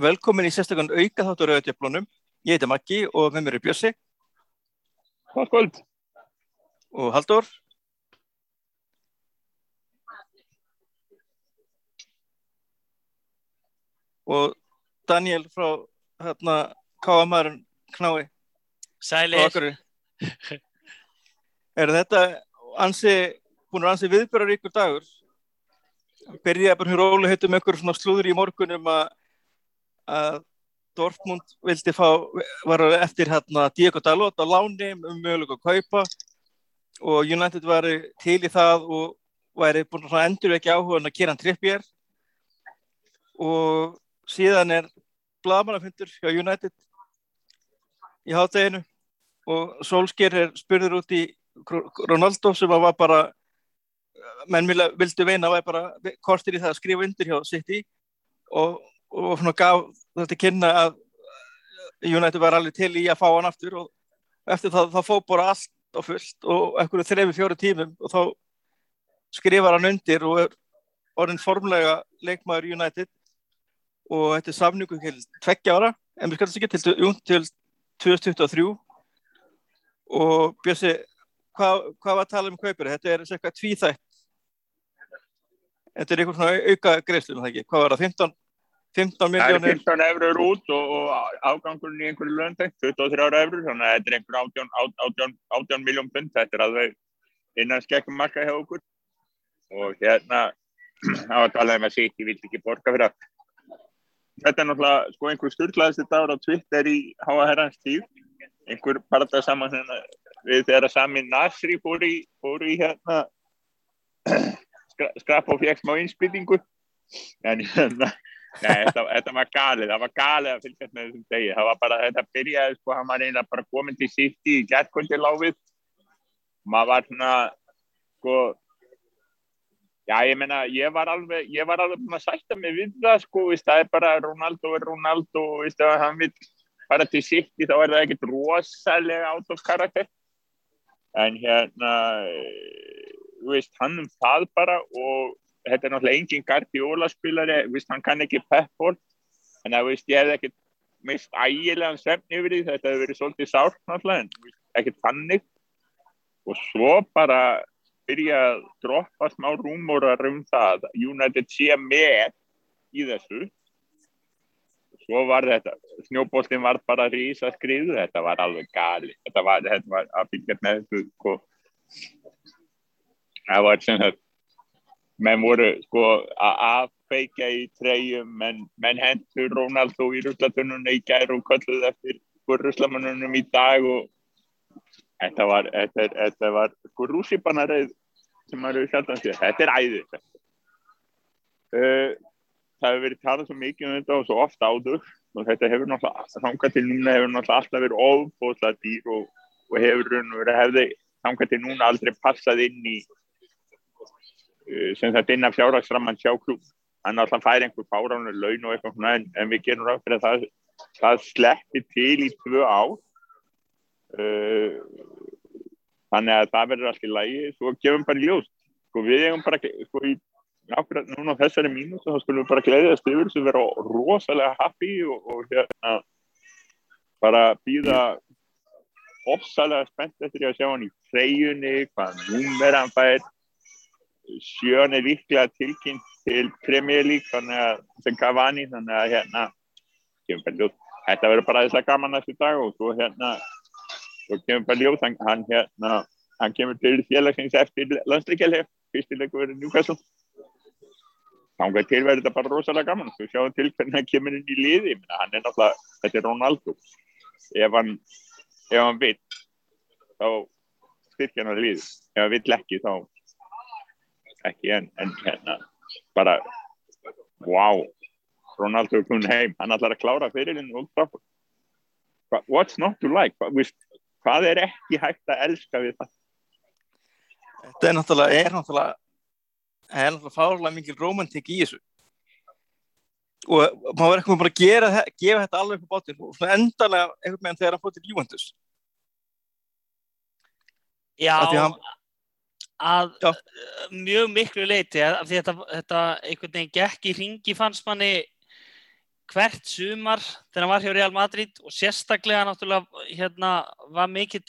Velkomin í sérstaklega auka þáttur auðvitaðblónum. Ég heiti Maggi og með mér er Bjössi. Hvað kvöld? Og Haldur. Og Daniel frá hérna Káamæðurinn Knái. Sælir. Er þetta ansi, búin að ansi viðbjörður ykkur dagur? Byrjaði bara hér róli heitum ykkur svona slúður í morgunum að að Dortmund vildi fá, var eftir hérna Diego Dalot á láni um mögulega að kaupa og United var til í það og væri búin að endur ekki áhuga að kera hann trippjér og síðan er blagamannafundur hjá United í hátteginu og Solskjær er spurður út í Ronaldo sem var bara menn vildi veina var bara kortir í það að skrifa undir hjá City. Og og svona gaf þetta kynna að United var alveg til í að fá hann aftur og eftir það þá fóð bara allt á fullt og ekkur þrefi fjóru tímum og þá skrifar hann undir og er orðin formlega leikmaður United og þetta er samningu til tveggja ára en við skallast ekki til, til 2023 og Björsi hvað, hvað var að tala um kaupir? Þetta er eitthvað tvíþætt þetta er eitthvað svona auka greiðslun hvað var það? 15 15 miljónir. Það er 15 eurur út og, og afgangurinn í einhverju löndeng, 23 eurur, þannig að þetta er einhver 18, 18, 18 miljón pund, þetta er alveg innan skekkum marka hjá okkur og hérna á að tala um að City vilt ekki borga fyrir það. Þetta er náttúrulega sko einhver styrlaðist þetta ára á Twitter í háa herrans tíu, einhver parta saman hérna við þegar Sami Nasri fór í, fór í hérna skrap og fjöxt má innspýtingu en hérna Nei, þetta, þetta var galið, það var galið að fylgjast með þessum degi, það var bara, þetta byrjaði sko, hann var einnig bara komin til sífti í gerðkvöldi láfið, maður var svona, sko, já ég menna, ég var alveg, ég var alveg búin að sætta mig við það sko, veist, það er bara Ronaldo er Ronaldo, veist, ef hann vil fara til sífti þá er það ekkert rosalega átt of karakter, en hérna, þú veist, hann um það bara og þetta er náttúrulega engin Guardiola spilari, viðst, hann kann ekki peppból en það veist ég hef ekkert mist ægilegan svefn yfir því þetta hefur verið svolítið sárt náttúrulega en ekkert fannig og svo bara byrja að droppa smá rúmórar um það United sé með í þessu og svo var þetta snjóbóltinn var bara að rýsa skriðu þetta var alveg gali þetta var, þetta var að byggja með þessu sko. það var sem þetta menn voru sko að aðfeika í treyjum, menn, menn hendur Rónaldó í rullatununa í gær og kölluð eftir rullamununum í dag og þetta var, þetta, þetta var sko rússipannareið sem maður hefur sjálf að segja, þetta er æðið uh, það hefur verið talað svo mikið um þetta og svo ofta áður og þetta hefur náttúrulega, þángar til núna hefur náttúrulega alltaf verið ofbóðslega dýr og, og hefur hefði þángar til núna aldrei passað inn í sem þetta inn af fjárhagsramman sjá klúb hann alltaf fær einhver fáránur laun og eitthvað en, en við gerum ráð fyrir að það, það sleppi til í tvö ár. Uh, þannig að það verður allt í lagi. Svo gefum bara ljós. Sko við hefum bara sko í ákveðat núna á þessari mínúti þá skulum við bara gleðast yfir sem vera rosalega happy og, og hérna bara býða ofsalega spennt eftir að sjá hann í freyjunni hvað númer hann fær sjön er líklega tilkynnt til Premier League þannig að sem Cavani þannig að hérna þetta verður bara þess að gaman þessu dag og svo hérna svo kemur bara ljóð hann, hann hérna hann kemur til félagsins eftir landsleikjali fyrstileiku verður Newcastle. Þá til verður þetta bara rosalega gaman svo sjáum til hvernig hann kemur inn í liði hann er náttúrulega, þetta er Ronaldo. Ef hann ef hann vil þá styrkja hann að liði ef hann vil ekki þá ekki en, en hérna bara wow Ronaldo er komin heim, hann ætlar að klára fyrirlinu og what's not to like? Hvað, hvað er ekki hægt að elska við það? Þetta er náttúrulega er náttúrulega, er náttúrulega fárlega mikil romantik í þessu. Og maður verður ekki bara að gera, gefa þetta alveg upp á bátinn og svona endalega einhvern veginn þegar hann fótt til Juventus. Já, hann- að Já. mjög miklu leiti að því þetta, þetta einhvern veginn gekk í ringi fannst manni hvert sumar þegar hann var hjá Real Madrid og sérstaklega náttúrulega hérna var mikill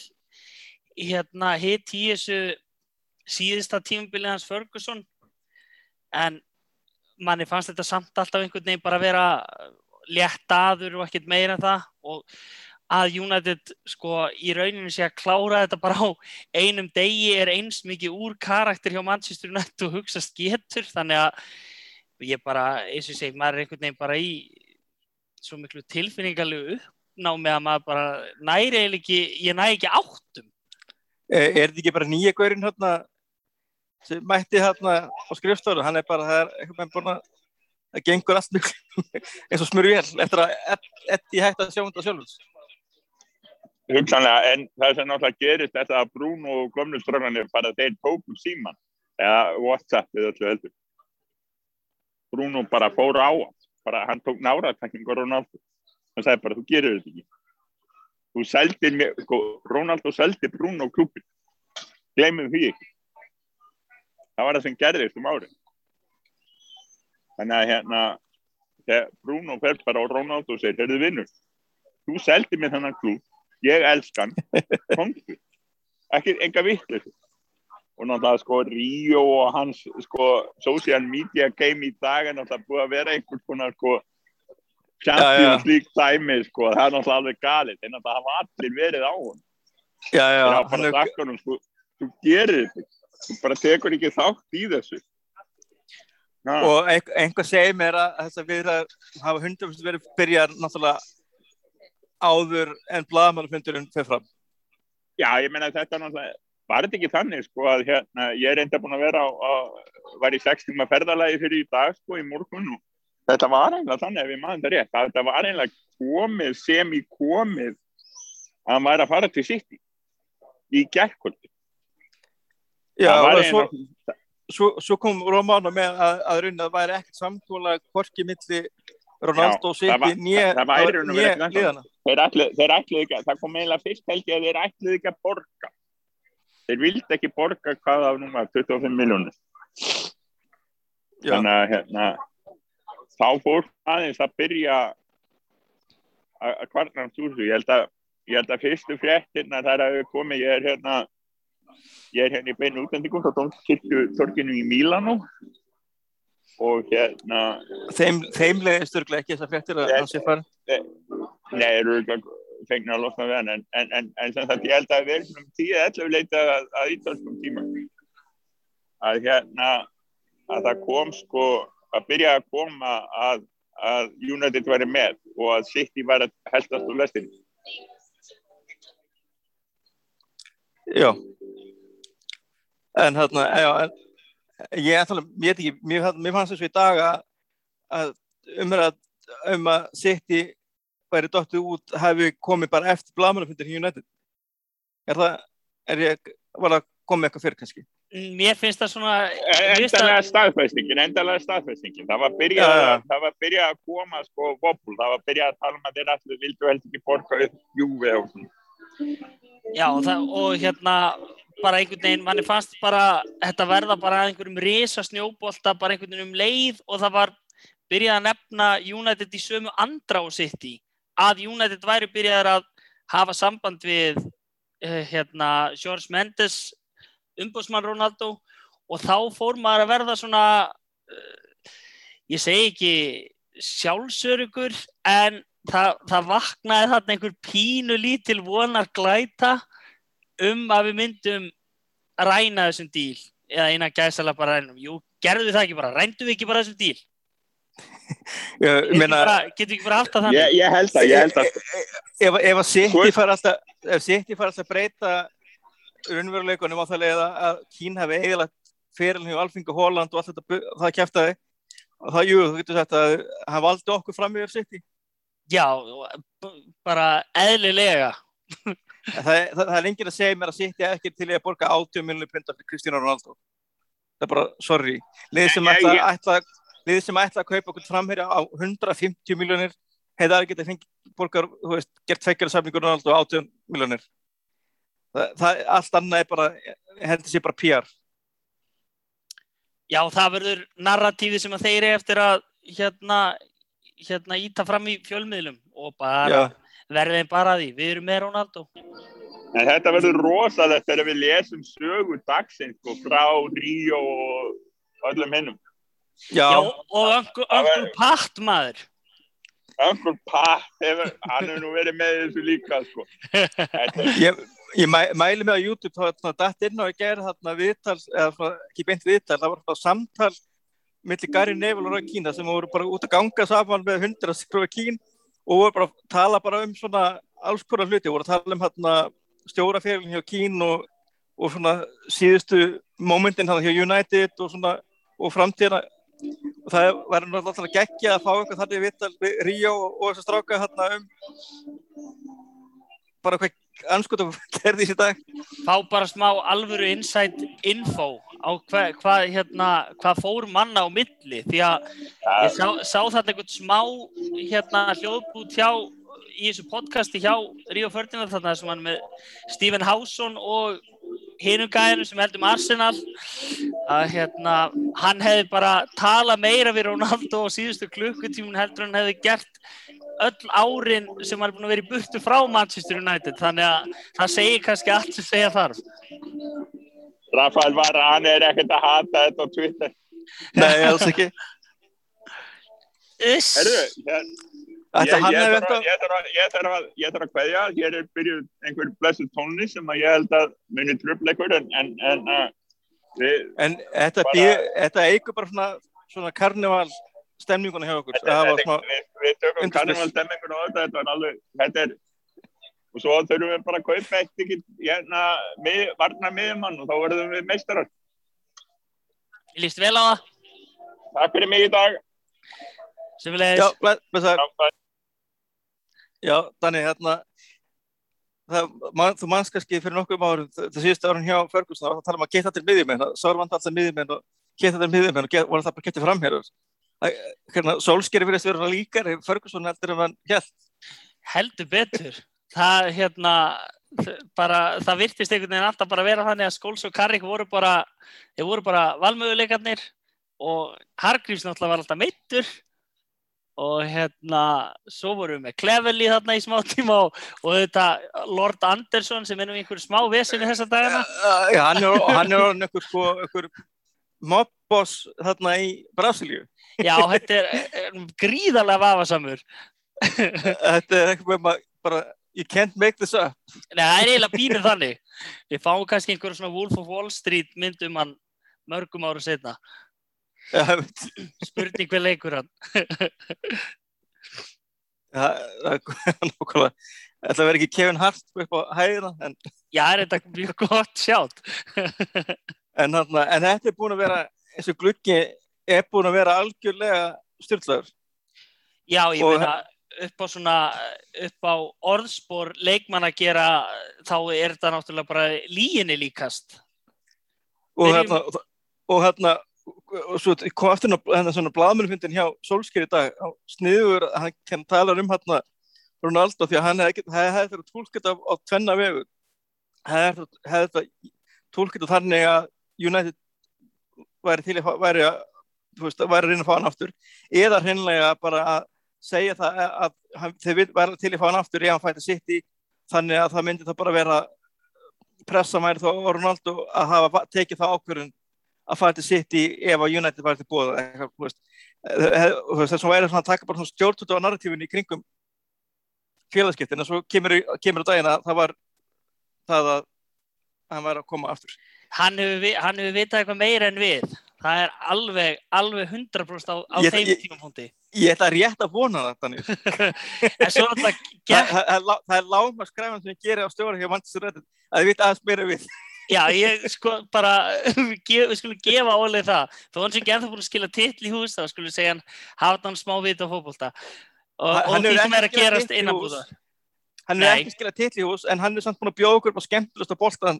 hérna hitt í þessu síðasta tímabilið hans Ferguson en manni fannst þetta samt alltaf einhvern veginn bara vera létt aður og ekkert meira en það og að United sko í rauninu sé að klára þetta bara á einum degi er eins mikið úr karakter hjá Manchester United og hugsaðst getur. Þannig að ég bara, eins og ég segi, maður er einhvern veginn bara í svo miklu tilfinningarlegu uppnámi að maður bara næri eiginlega ekki, ég næri ekki áttum. Er, er þetta ekki bara nýja gaurinn hérna sem mætti hérna á skrifstofu? Hann er bara, það er einhvern veginn búin að það gengur allt mjög eins og smurðu vel eftir að Eddi hætti að sjá þetta sjálfur hugsanlega, en það sem náttúrulega gerist þetta að Bruno og gömlu ströfnarnir bara þeir tókum síman eða Whatsapp eða öllu heldur. Bruno bara fór á hann. Bara hann tók náratakningur Ronaldo. Hann sagði bara þú gerir þetta ekki. Þú seldir mér, sko, Ronaldo seldi Bruno klubin glemum því ekki. Það var það sem gerðist um árið þannig að hérna þegar Bruno fer bara á Ronaldo og segir, heyrðu vinnur þú seldi mér þennan klub ég elskan, komstu ekki enga vittlis og náttúrulega sko Ríó og hans sko social media game í dag er náttúrulega búið að vera einhvern konar sko Champions League dæmi sko, það er náttúrulega alveg galið. Þeir náttúrulega hafa allir verið á hún já, já, bara er, sagt honum sko, þú gerir þetta þú bara tekur ekki þátt í þessu. Na, og ein- einhver segir mér að þess að við hafa hundum verið byrjar náttúrulega áður en blaðmannafundurinn fyrir fram Já, ég meina þetta náttúrulega, var þetta ekki þannig sko að hérna, ég er enda búin að vera á, á var í sex tíma ferðalagi fyrir í dag sko í morgun og þetta var eiginlega þannig ef ég maður þetta rétt, að þetta var eiginlega komið sem í komið að hann væri að fara til sitt í gerkvöldi. já, Það og svo, eiginlega- svo, svo kom Romano með að, að raun að væri ekkert samkóla hvorki milli Ronaldo og það City nýja það liðana Þeir ætluðu þeir ætluðu ekki, að- það kom eiginlega fyrst helgi að þeir ætluðu ekki að borga. Þeir vildi ekki borga hvað af núma 25 miljónir. Þannig að hérna, þá fór aðeins að byrja að að kvarna hans úr þessu ég held að, ég held að fyrstu fréttina þar að við komið, ég er hérna ég er hérna í beinu útlendingum frá Dómskirkju torkinu í Mílanó. Og hérna þeim, þeim leiðist örglega ekki þess að fréttir að hann sé farin nei, eru örugglega fengna að losna við hann en, en, en, en sem sagt ég held að við erum um 10-11 leita að, að ítalskum tíma. Að hérna að það kom sko að byrja að koma að, að United væri með og að City var að heldast úr lestinni. Já. En hérna, en, ég ætla, ég veit ekki mér, mér fannst þessu í dag að, að umræð um að City væri dottu út hafi komið bara eftir blaðmannafundir í United? Er það, er ég var það komið eitthvað fyrir kannski? Mér finnst það svona finnst endalega það- staðfestingin, endalega staðfestingin. Það var byrjað já. að, það var byrjað að koma sko voppul, það var byrjað að tala um að þeir allir vildu helst ekki borga upp júfi og svona. Já, og, það, og hérna bara einhvern veginn, manni fannst bara þetta verða bara að einhverjum risa snjóbolta bara einhvern veginn um leið og það var byrjað að nefna United í sömu andra og sitt í að United væri byrjað að hafa samband við uh, hérna George Mendes umbúsmann Ronaldo og þá fór maður að verða svona uh, ég segi ekki sjálfsörugur en það, það vaknaði þarna einhver pínu lítil vonar glæta um að við myndum ræna þessum díl eða eina gæsala bara rænum jú, gerðu við það ekki bara, rændu við ekki bara þessum díl ég getur meina getur ekki haft það þannig? Ég, ég held að, ég held að ef, ef að City fara alltaf ef City fara alltaf að breyta raunveruleikunum á það leið að- að Kín hafi eiginlega fyrirlin hjá Alfingu Holland og allt þetta það kæftaði og það, jú, þú getur sagt að hann valdi okkur fram yfir City. Já, bara eðlilega. Það, það, það er enginn að segja mér að City ekki til í að borga 80 miljonir punta fyrir Cristiano Ronaldo. Það er bara, sorry. Liðið sem ætla, ætla, liðið sem ætla að kaupa okkur framherja á 150 miljonir hefði það getað fengið borgar, þú veist, gert tveggjara samningur Ronaldo á 80 miljonir það, það, allt annað er bara heldur sér bara PR Já, það verður narratífið sem að þeir eru eftir að hérna, hérna íta fram í fjölmiðlum og bara þeim bara að því. Við erum með Ronaldo. En þetta verður rosalegt þegar við lesum sögu dagsins sko, frá Ríó og öllum hinnum. Já, Já, og Uncle, Það Pat maður. Uncle Pat, hefur, hann hefur nú verið með þessu líka sko. Ég, ég mæ, mæli mig á YouTube þá datt inn á að gera þarna viðtal eða svona, ekki beint viðtal, það var bara samtal milli Gary Neville og Roy Keane þar sem voru bara út að ganga saman með hundra Roy Keane og voru bara að tala bara um svona alls konar hluti, voru að tala um hérna stjórafélagin hjá Keane og, og svona síðustu momentin hann hjá United og svona og framtíðina og það var náttúrulega geggja að fá eitthvað þannig viðtal við Ríó og, og þess að stráka hérna um bara hvað anskotum gerði þessi dag Fá bara smá alvöru insight info á hvað hva, hérna, hvað fór manna á milli. Því að ég sá, sá þetta einhvern smá hérna, hljóðbút hjá í þessu podcasti hjá Ríó Ferdinand þarna sem hann með Stephen Howson og hinum gæðinu sem heldum Arsenal að hérna, hann hefði bara talað meira við Ronaldo á síðustu klukkutímun heldur hann hefði gert öll árin sem hann er búin að vera í burtu frá Manchester United þannig að það segir kannski allt sem segja þarf Rafael Varane er ekkert að hata þetta á Twitter. Nei, alls ekki. Herru, hér, Ætli ég, hann þarf að, að, að, að kveðja, hér er byrjuð einhver blessuð tónli sem að ég held að muni tröfleikur en, en, en uh, við, En þetta, Bara- þetta eigur bara svona, svona karneval stemninguna hjá okkur smá, við, við tökum undirspil. karnevalstemmingun og þetta, þetta var alveg, þetta er og svo þurfum við bara að kaupa eitt ekki, hérna, mið, varna miðjumann og þá verðum við meistarar. Ég líst vel á það Takk fyrir mig í dag. sem við já, bless, bless, Frábært. já, þannig hérna það, þú manns kannski fyrir nokkuð árum það, síðustu árum hjá Ferguson það var að tala um að geta til miðjumenn var vant alltaf miðjumenn og geta til miðjumenn og get, voru það bara getið fram hér Það- hérna, Solskeri virðist vera líkar Ferguson heldur en hann held heldur betur. Það hérna bara, það virtist einhvern veginn alltaf bara vera þannig að Skóls og Karrik voru bara þeir voru bara valmöguleikarnir og Hargríms náttúrulega var alltaf meittur og hérna svo vorum við með Cleverly þarna í smá tíma og, og þetta Lord Anderson sem er nú einhver smá vesinu þessa dagana. Já, hann er, hann er einhver sko, einhver mobboss þarna í Brasilíu. Já, þetta er, er gríðarlega vafasamur. Þetta er eitthvað bara you can't make this up. Nei, það er eiginlega pínuð þannig. Við fáum kannski einhver svona Wolf of Wall Street mynd um hann mörgum ára setna. Spurning hver leikur hann það er nákvæmlega þetta verður ekki Kevin Hart upp á hæðina en, Já, er þetta mjög gott sjátt. en, en þetta er búin að vera eins og gluggi er búin að vera algjörlega styrlaður Já, ég Og- meina upp á svona, upp á orðspor leikmann að gera, þá er þetta náttúrulega bara líginni líkast. og hérna og hérna og svo kom aftur hérna svona blaðmennfundin hjá Solskjær í dag. Sniður að hann kann tala um hérna Ronaldo því að hann hefði hef, hef þetta tólkið á, tvenna vegu. Hefði hef þetta tólkið þannig að United væri til að væri að væri að reyna að fá hann aftur. Eða hreinlega bara að segja það að, að hann, vil vera til að fá hann aftur ef hann fætti sitt í þannig að það myndi það bara vera pressa mæri þá Ronaldo að hafa tekið það ákvörðun að fara til City ef að United var til bóða. Eh, eh, þess að væri svona að taka bara svona stjórnut á narratífinni í kringum félagskiptin en svo kemur, í- kemur á daginn að það var það að hann var að koma aftur Hann hefur, hefur vitað eitthvað meira en við. Það er alveg, alveg 100% á, á Ég- þeim ég- tímapunkti. ég ætla rétt að vona það þannig En svo náttúrulega það, það, það, er lá- það láma skræfan sem ég gerir á stjóra hjá Manchester United að þið vita aðeins meira við Já, ég sko bara, við, skulum gefa Óli það. Þó hann sem ekki ennþá búin að skila titl í hús, þá skulum segja hann hafa hann smá vita á fótbolta. og, og því sem er að gerast hitt í innan hús. búðar. hann er Nei. ekki skilað titli í hús en hann er samt búin að bjóða okkur á skemmtilegsta boltan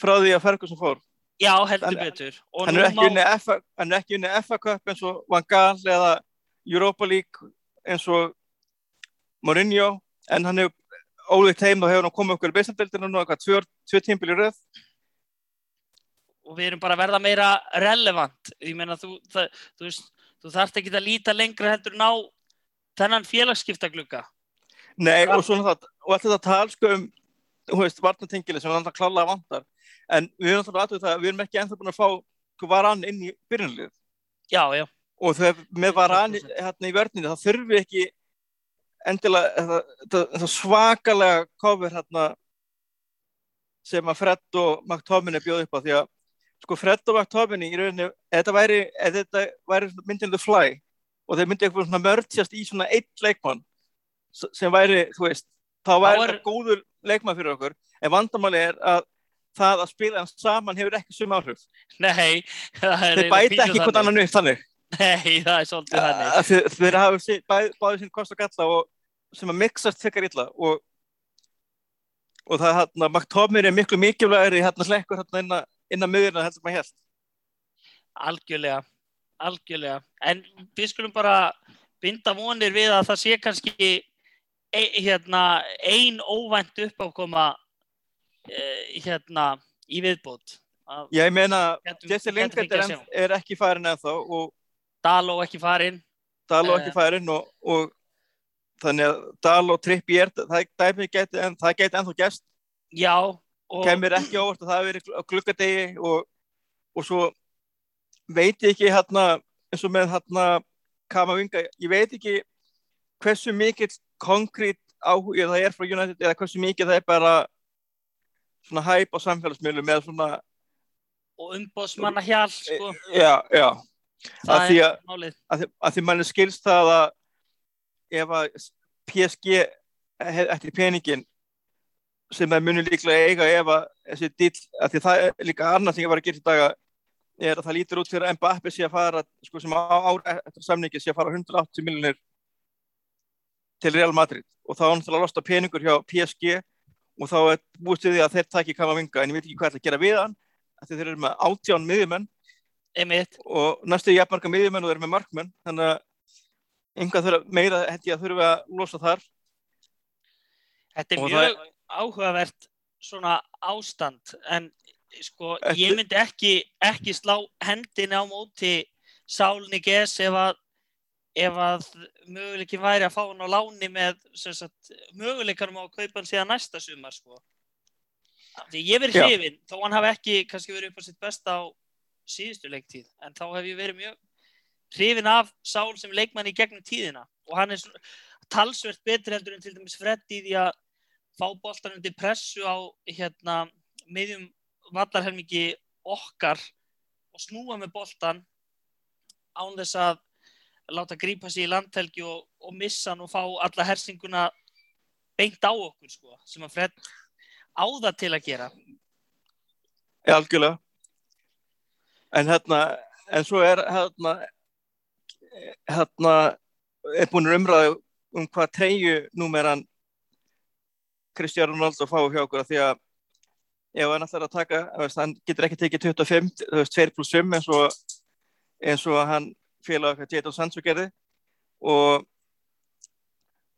frá því að Ferguson fór Já, heldur Hann- betur. Og hann er ekki unni FA, hann er ekki unni FA Cup eins og Van Gaal eða Europa League eins og Mourinho en hann hefur ólíkt heim og hefur hann komið okkur í beisnadeildinu nú eitthvað tvö, tvö tímbil í röð og við erum bara að verða meira relevant. Ég meina, þú, það, þú, veist, þú þarft ekki að líta lengra heldur en á þennan félagsskiptaglugga. Nei, og svona það, og alltaf það tal sko um, varnatengili sem hann klálega vantar, en við erum alltaf aðtöðu það, að við erum ekki ennþá búin að fá sko varan inn í byrjunlið Já, já. og þegar með varan 100%. hérna í vörninu, þá þurfum við ekki endilega þetta, þetta, svakalega kofur hérna sem að Fred og McTominay bjóð upp á því að sko Fred og McTominay í rauninni, þetta væri, væri myndin The Fly og þeir myndi eitthvað svona mördsjast í svona eitt leikmann sem væri, þú veist, þá væri er- þetta góður leikmann fyrir okkur, en vandamáli er að það að spila hans saman hefur ekki sum áhrif. Nei, það er Þeir bæta ekki þannig. annan upp þannig. Nei, það er svolítið þannig. Þeir, hafa sí- bæ- báðið sín kost og galla og sem að mixast þekkar illa og, og það hérna, McTominay er miklu mikilvægri hérna hlekkur hérna inn að, inn að miðurna heldur maður held. Algjörlega, algjörlega. En við skulum bara binda vonir við að það sé kannski e, hérna, ein óvænt uppákoma e, hérna, í viðbót. Að Ég meina, Jesse Lingard er, að er ekki farin ennþá og Daló ekki farinn. Daló Eh. ekki farin og, og þannig að Daló trippi er, það, það, geti, ennþá gæst, Já, og kemur ekki óvart að það hafi verið á gluggadegi og, og svo veit ég ekki hérna eins og með hérna Kamavinga, ég veit ekki hversu mikill konkrét áhuga það er frá United eða hversu mikið það er bara svona hæp á samfélagsmiðlum eða svona, og umbóðsmanna hjál, sko. já, já. Að því að, að því manni skilst það að ef að PSG eftir peningin sem það munir líklega eiga ef að þessi dill, að því það er líka annað sem ég var að gera í daga er að það lítur út fyrir að Mbappe sé að fara sko sem á ár eftir samningi sé að fara 180 miljonir til Real Madrid og þá er hann til að losta peningur hjá PSG og þá er búist við því að þeir taki Kamavinga en ég veit ekki hvað það gera við hann af því þeir eru með átján miðjumenn Einmitt. og næstu jafnmarka miðjumenn og þeir eru með markmenn þannig að einhvað þurfa meira held ég að þurfa að losa þar Þetta er Og mjög áhugavert svona ástand en sko Ertu- ég myndi ekki, ekki slá hendina á móti Sálni Ges ef að ef að möguleikin væri að fá hann á láni með sem sagt, möguleikanum á að kaupa hann síðan næsta sumar sko. Því ég verið hrifin, þó hann hafi ekki kannski verið upp á sitt besta á síðustu leiktíð, en þá hef ég verið mjög hrifin af Sál sem leikmann í gegnum tíðina og hann er talsvert betri heldur en til dæmis Fred í því að fá boltan undir pressu á hérna miðjum vallarhelmingi okkar og snúa með boltan án þess að láta grípa sig í landhelgi og, og missa hann og fá alla hersinguna beint á okkur sko, sem að Fred á það til að gera. Algjörlega. En hérna, en svo er hérna, hérna, er búin umræðu um hvað treyju númeran Cristiano Ronaldo fá hjá okkur því að ef hann ætlar að taka, veist, hann getur ekki tekið 25, þú veist, 2 pluss 5 eins og, eins og hann félag okkar Jadon Sancho gerði. Og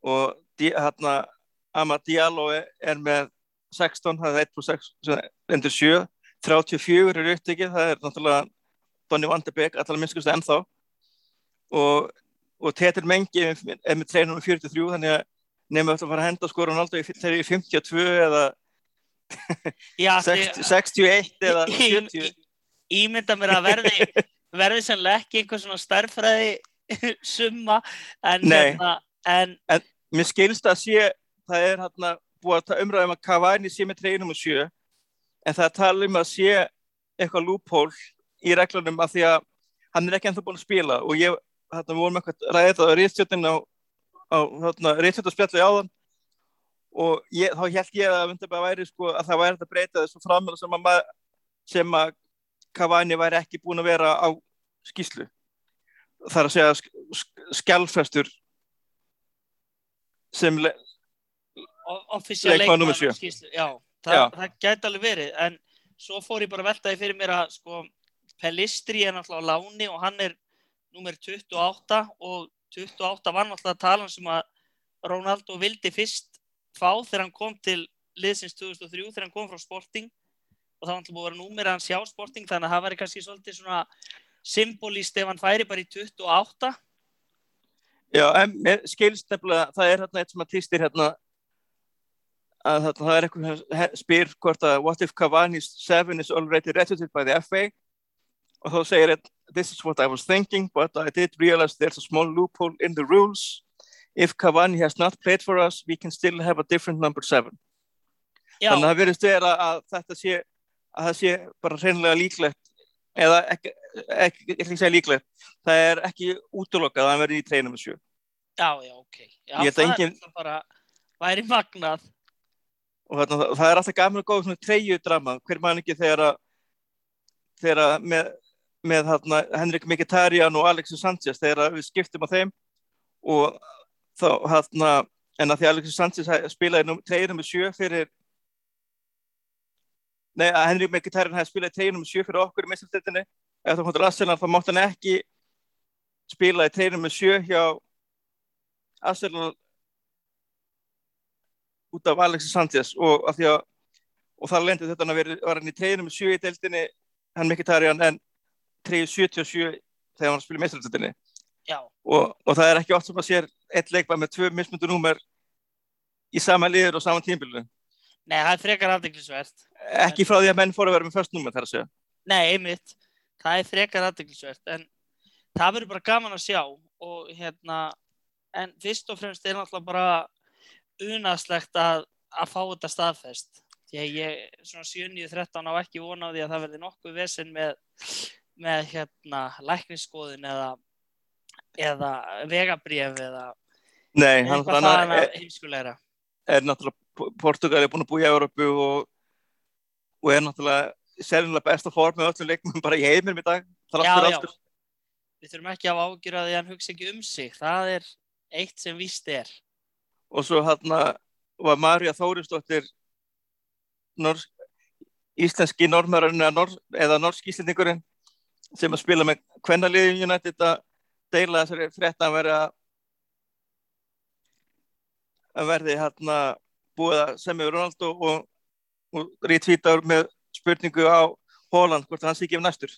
og hérna Amad Diallo er, með 16, það er 1 pluss 6 sem endur 7, 34 er upptekið, það er náttúrulega Donny van de Beek, allar minnskust ennþá og, og Tetir Mengi er með 343 þannig að nefnum við að fara að henda sko Ronaldo í þegar ég er 52 eða Já, 60, 61 eða Í- 70 í- ímynda mér að verði verði sannlega ekki einhver svona stærfræði summa en, hérna, en mér skilst að sé það er hérna búið að umræða um að Cavani sé með treyjunum og sjö en það talað um að sé eitthvað loophole í reglunum af því að hann er ekki ennþá búin að spila og ég, hérna, við vorum eitthvað ræðið það á rítstjöldin á, á hérna, rítstjöldarspjalli áðan. Og ég, þá held ég að væri sko að það væri hægt að breyta þessu framölu sem að, sem að Cavani væri ekki búin að vera á skýslu það er að segja sk- sk- skjálfestur sem le Leikmaður númer sjö. skýrslu, já, það, það gæti alveg verið, en svo fór ég bara að veltaði fyrir mér að sko, Pellistri er náttúrulega á láni og hann er númer 28 og 28 var náttúrulega talan sem að Ronaldo vildi fyrst fá þegar hann kom til liðsins 2003 þegar hann kom frá Sporting. Og það var náttúrulega búið að vera númer hans hjá Sporting þannig að það væri kannski svolítið svona symbolíst ef hann færi bara í 28 Já, skilst nefnilega, það er hérna eitt sem að týstir hérna að þarna, það er eitthvað spyr hvort að what if Cavani's seven is already registered by the FA og þá segir þetta this is what I was thinking but I did realize there's a small loophole in the rules. If Cavani has not played for us we can still have a different number seven. Já, þannig að það verðist vera að þetta sé að það sé bara hreinlega líklegt eða ekki, ekki, ekki, ekki segja líklegt. Það er ekki útlokað að hann verði í treinum með sjö. Já, já, ok. Já, Ég að það engin- er náttúrulega bara væri magnað. Og þarna, það- það er alltaf gaman og góð svona treyju drama, hver mann ekki þegar að þegar að með, með þarna, Henrik Mkhitaryan og Alexis Sanchez þegar við skiptum á þeim. Og þá þarna en að því Alexis Sanchez spilaði treyju nummer sjö fyrir nei að Henrik Mkhitaryan hefði spilaði treyju nummer sjö fyrir okkur í meistarstættinni ef það kom til Arsenal þá mátt hann ekki spila í treyju nummer sjö hjá Arsenal út af Alexis Sanchez. Og og það lendi þetta að vera, hann í treyjunum með sjö í deildinni, hann Mkhitaryan en treyju 77 þegar hann meistaröldinni já, og, og það er ekki oft sem að sér eitt leikmað með tvö mismundu númer í sama liður og sama tímbilinu nei, það er frekar aðdeglisvert ekki frá því að menn fóru að vera með först númer þar að segja. Nei, einmitt. Það er frekar aðdeglisvert, en það verður bara gaman að sjá. Og hérna, en fyrst og fremst er náttúrulega bara unaðslegt að, að fá þetta staðfest. Því að ég, svona 7.13 á ekki vona á því að það verði nokkuð vesen með, með hérna, læknisskoðun eða, eða vegabrif eða Nei, hann, eitthvað það er, heimskulegra. er náttúrulega Portugal er búin að búa í Európu og, og er náttúrulega sérlega besta form með öllum leikmum bara í heiminum í dag Já, já. Við þurfum ekki að að því að hann hugsa ekki um sig. Það er eitt sem víst er. og svo hann var Marja Þórisdóttir norsk, íslenski normörun eða, nor, eða norsk íslendingurinn sem að spila með kvennaliðin United að deila þessari frétt að vera að verði hann búið að semja Ronaldo og, og retvítar með spurningu á Holland hvort hann sé ekki um næstur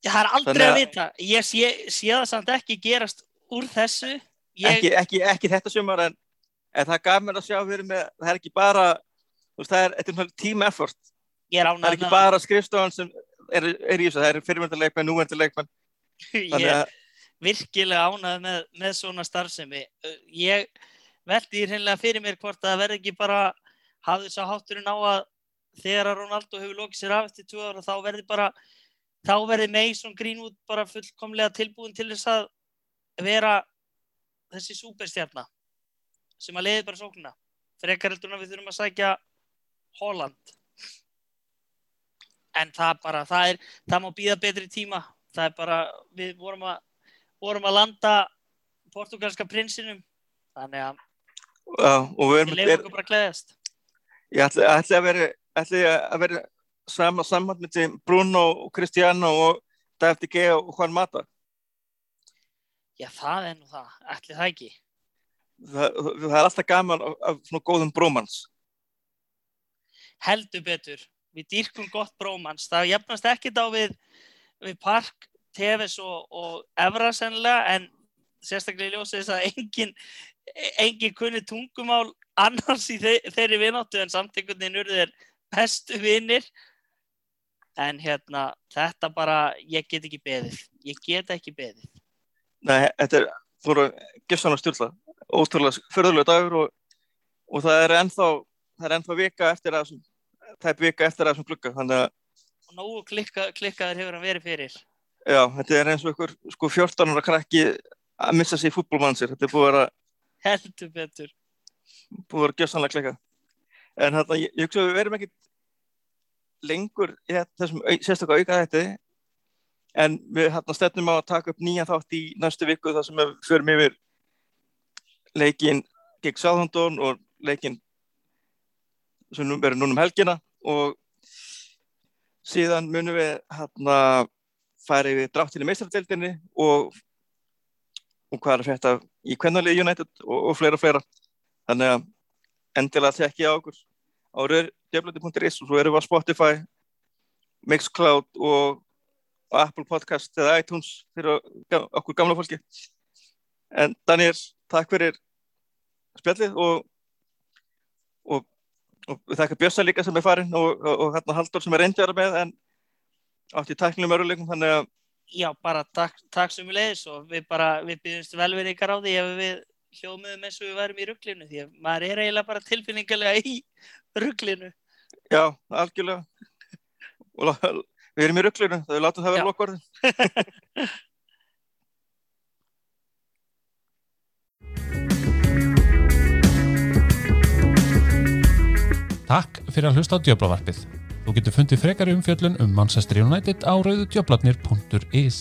Já, það er aldrei að að- vita. Ég sé, sé það samt ekki gerast úr þessu. Ég, ekki, ekki, ekki þetta sumar en, en það gaf mér að sjá fyrir með það er ekki bara veist, það er, er team effort er það er ekki bara skrifstofan sem er, er í þessu, það er fyrirmyndarleikmenn, núvendarleikmenn Ég er virkilega ánægð með, með svona starfsemi. Uh, Ég veldi hreinlega fyrir mér hvort að það verði ekki bara hafði þess að hátturinn á að þegar að Ronaldo hefur lokið sér af eftir tvö ára þá verði bara þá verði Mason Greenwood bara fullkomlega tilbúin til þess að vera þessi súperstjarna sem að leiði bara sóknuna frekar heldur en að við þurfum að sækja Holland en það bara, það er það má býða betri tíma. Það er bara, við vorum að vorum að landa portugalska prinsinum. Þannig að og við er, okkur bara að gleðast ég ætla, ætla að vera ætla að vera sama samband með Bruno og Cristiano og David Gea og Juan Mata. Já það er nú það, ætli það ekki? Það, það er alltaf gaman af, af svona góðum brómans heldur betur, við dýrkum gott brómans, það jafnast ekkit á við, við Park, Tevez og, og Evra sennilega en sérstaklega í ljósið þess að engin engin kunni tungumál annars í þe þeirri vináttu en samt einhvern veginn urðu þeir bestu vinnir en hérna þetta bara, ég get ekki beðið. Ég get ekki beðið. Nei, þetta er fóru gessan að stjórna ótrúlega förðulega dagur og, og það er ennþá það er ennþá vika eftir að er vika eftir þessum glugga þannig að og nógu klikka, klikkaður hefur hann verið fyrir. Já, þetta er eins og ykkur sko 14 ára krakki að missa sig í fútbolmannsir þetta er búið að vera, heldur betur. búið að vera gessanlega klikka en þetta, ég, ég hugsa að við verum ekki lengur í þetta- þessum sérstaklega auka þetta en við hérna stefnum á að taka upp nýja þátt í næstu viku þar sem við förum yfir leikin gegn Sáðhandón og leikinn sem nú verður núna um helgina og síðan munum við hérna færi við dráttinni meistardeldinni og, og hvað er fætta í kvennalið United og, og fleira fleira. Þannig að endilega þekki á okkur á röðdjöflandi.is og svo erum við á Spotify Mixcloud og, Apple Podcast eða iTunes fyrir okkur gamla fólki. En Daniel, takk fyrir spjallið og, og þakka Bjössa líka sem er farin og, og hérna Haldur sem er reyndjara með en átt í tæknilegum öruleikum þannig að Já, bara takk, takk leiðis og við bara, við byggjumst velverðingar á því ef við hljóðum eins og við værum í rugglinu því að maður er eiginlega bara tilfinningarlega í rugglinu. Já, algjörlega. Og við erum í rugglinu, það við látum það vera lokvarðin Takk fyrir að hlusta á Djöblavarpið. Þú getur fundið frekari umfjöllun um Manchester United á rauðudjöblarnir.is